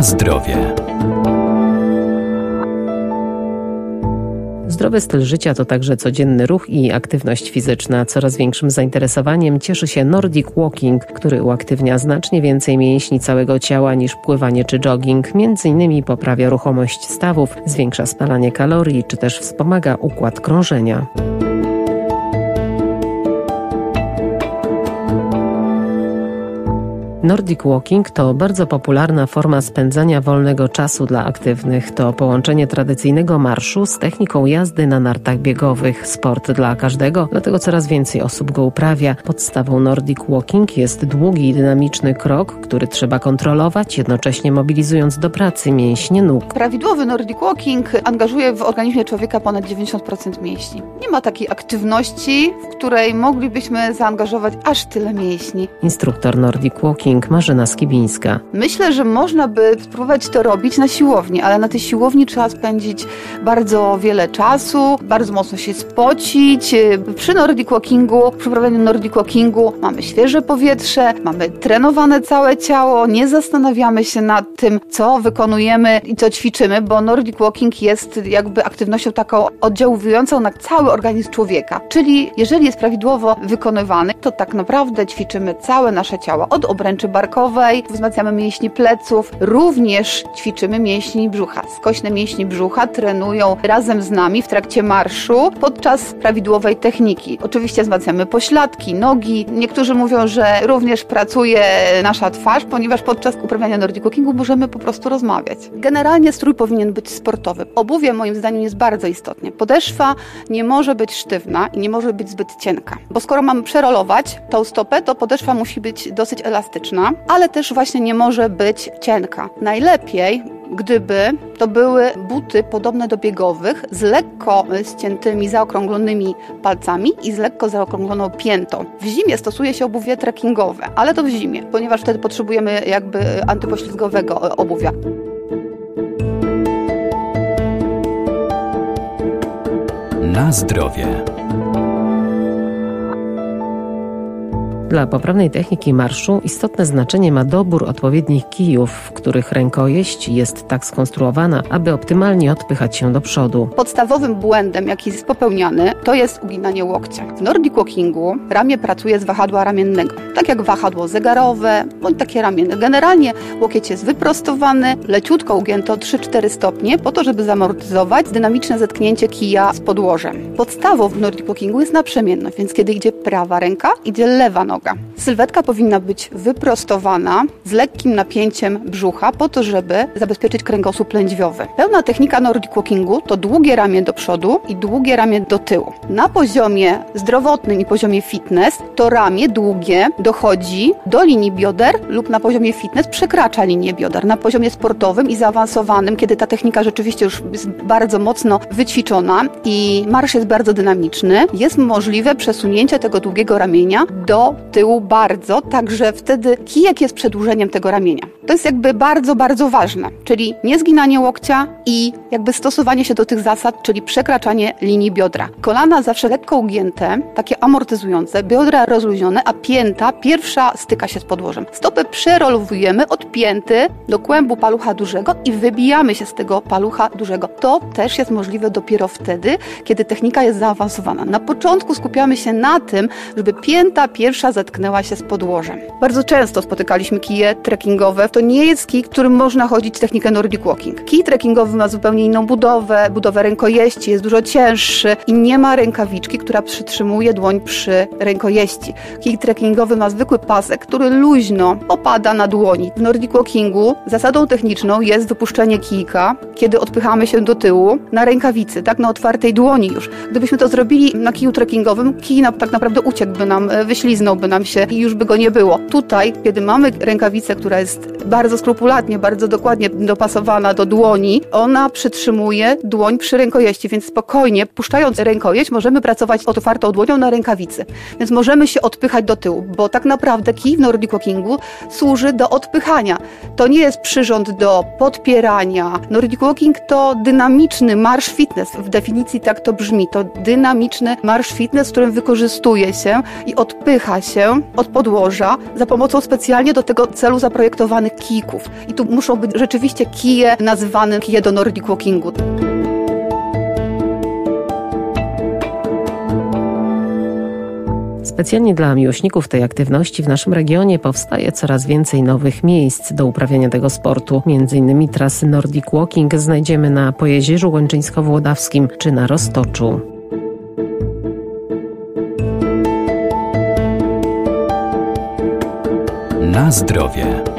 Zdrowie. Zdrowy styl życia to także codzienny ruch i aktywność fizyczna. Coraz większym zainteresowaniem cieszy się Nordic Walking, który uaktywnia znacznie więcej mięśni całego ciała niż pływanie czy jogging. Między innymi poprawia ruchomość stawów, zwiększa spalanie kalorii czy też wspomaga układ krążenia. Nordic Walking to bardzo popularna forma spędzania wolnego czasu dla aktywnych. To połączenie tradycyjnego marszu z techniką jazdy na nartach biegowych. Sport dla każdego, dlatego coraz więcej osób go uprawia. Podstawą Nordic Walking jest długi i dynamiczny krok, który trzeba kontrolować, jednocześnie mobilizując do pracy mięśnie nóg. Prawidłowy Nordic Walking angażuje w organizmie człowieka ponad 90% mięśni. Nie ma takiej aktywności, w której moglibyśmy zaangażować aż tyle mięśni. Instruktor Nordic Walking Marzena Skibińska. Myślę, że można by spróbować to robić na siłowni, ale na tej siłowni trzeba spędzić bardzo wiele czasu, bardzo mocno się spocić. Przy Nordic Walkingu, przy prowadzeniu Nordic Walkingu mamy świeże powietrze, mamy trenowane całe ciało, nie zastanawiamy się nad tym, co wykonujemy i co ćwiczymy, bo Nordic Walking jest jakby aktywnością taką oddziałującą na cały organizm człowieka. Czyli jeżeli jest prawidłowo wykonywany, to tak naprawdę ćwiczymy całe nasze ciało, od obręczy tęczy barkowej, wzmacniamy mięśnie pleców, również ćwiczymy mięśni brzucha. Skośne mięśnie brzucha trenują razem z nami w trakcie marszu podczas prawidłowej techniki. Oczywiście wzmacniamy pośladki, nogi. Niektórzy mówią, że również pracuje nasza twarz, ponieważ podczas uprawiania Nordic Walkingu możemy po prostu rozmawiać. Generalnie strój powinien być sportowy. Obuwie moim zdaniem jest bardzo istotne. Podeszwa nie może być sztywna i nie może być zbyt cienka, bo skoro mamy przerolować tą stopę, to podeszwa musi być dosyć elastyczna ale też właśnie nie może być cienka. Najlepiej gdyby to były buty podobne do biegowych, z lekko ściętymi, zaokrąglonymi palcami i z lekko zaokrągloną piętą. W zimie stosuje się obuwie trekkingowe, ale to w zimie, ponieważ wtedy potrzebujemy jakby antypoślizgowego obuwia. Na zdrowie. Dla poprawnej techniki marszu istotne znaczenie ma dobór odpowiednich kijów, w których rękojeść jest tak skonstruowana, aby optymalnie odpychać się do przodu. Podstawowym błędem, jaki jest popełniany, to jest uginanie łokcia. W Nordic Walkingu ramię pracuje z wahadła ramiennego, tak jak wahadło zegarowe bądź takie ramienne. Generalnie łokieć jest wyprostowany, leciutko ugięto 3-4 stopnie po to, żeby zamortyzować dynamiczne zetknięcie kija z podłożem. Podstawą w Nordic Walkingu jest naprzemienność, więc kiedy idzie prawa ręka, idzie lewa noga noga. Sylwetka powinna być wyprostowana z lekkim napięciem brzucha po to, żeby zabezpieczyć kręgosłup lędźwiowy. Pełna technika Nordic Walkingu to długie ramię do przodu i długie ramię do tyłu. Na poziomie zdrowotnym i poziomie fitness to ramię długie dochodzi do linii bioder lub na poziomie fitness przekracza linię bioder. Na poziomie sportowym i zaawansowanym, kiedy ta technika rzeczywiście już jest bardzo mocno wyćwiczona i marsz jest bardzo dynamiczny, jest możliwe przesunięcie tego długiego ramienia do tyłu bardzo, także wtedy kijek jest przedłużeniem tego ramienia. To jest jakby bardzo, bardzo ważne, czyli niezginanie łokcia i jakby stosowanie się do tych zasad, czyli przekraczanie linii biodra. Kolana zawsze lekko ugięte, takie amortyzujące, biodra rozluźnione, a pięta pierwsza styka się z podłożem. Stopę przerolowujemy od pięty do kłębu palucha dużego i wybijamy się z tego palucha dużego. To też jest możliwe dopiero wtedy, kiedy technika jest zaawansowana. Na początku skupiamy się na tym, żeby pięta pierwsza zetknęła się z podłożem. Bardzo często spotykaliśmy kije trekkingowe. To nie jest kij, którym można chodzić technikę Nordic Walking. Kij trekkingowy ma zupełnie inną budowę, budowę rękojeści, jest dużo cięższy i nie ma rękawiczki, która przytrzymuje dłoń przy rękojeści. Kij trekkingowy ma zwykły pasek, który luźno opada na dłoni. W Nordic Walkingu zasadą techniczną jest wypuszczenie kijka, kiedy odpychamy się do tyłu na rękawicy, tak na otwartej dłoni już. Gdybyśmy to zrobili na kiju trekkingowym, kij tak naprawdę uciekłby nam, e, wyśliznąłby nam się i już by go nie było. Tutaj, kiedy mamy rękawicę, która jest bardzo skrupulatnie, bardzo dokładnie dopasowana do dłoni, ona przytrzymuje dłoń przy rękojeści, więc spokojnie, puszczając rękojeść, możemy pracować otwartą dłonią na rękawicy. Więc możemy się odpychać do tyłu, bo tak naprawdę kij w Nordic Walkingu służy do odpychania. To nie jest przyrząd do podpierania. Nordic Walking to dynamiczny marsz fitness. W definicji tak to brzmi. To dynamiczny marsz fitness, w którym wykorzystuje się i odpycha się się od podłoża za pomocą specjalnie do tego celu zaprojektowanych kijków. I tu muszą być rzeczywiście kije nazywane kije do Nordic Walkingu. Specjalnie dla miłośników tej aktywności w naszym regionie powstaje coraz więcej nowych miejsc do uprawiania tego sportu. Między innymi trasy Nordic Walking znajdziemy na Pojezierzu Łęczyńsko-Włodawskim czy na Roztoczu. Na zdrowie.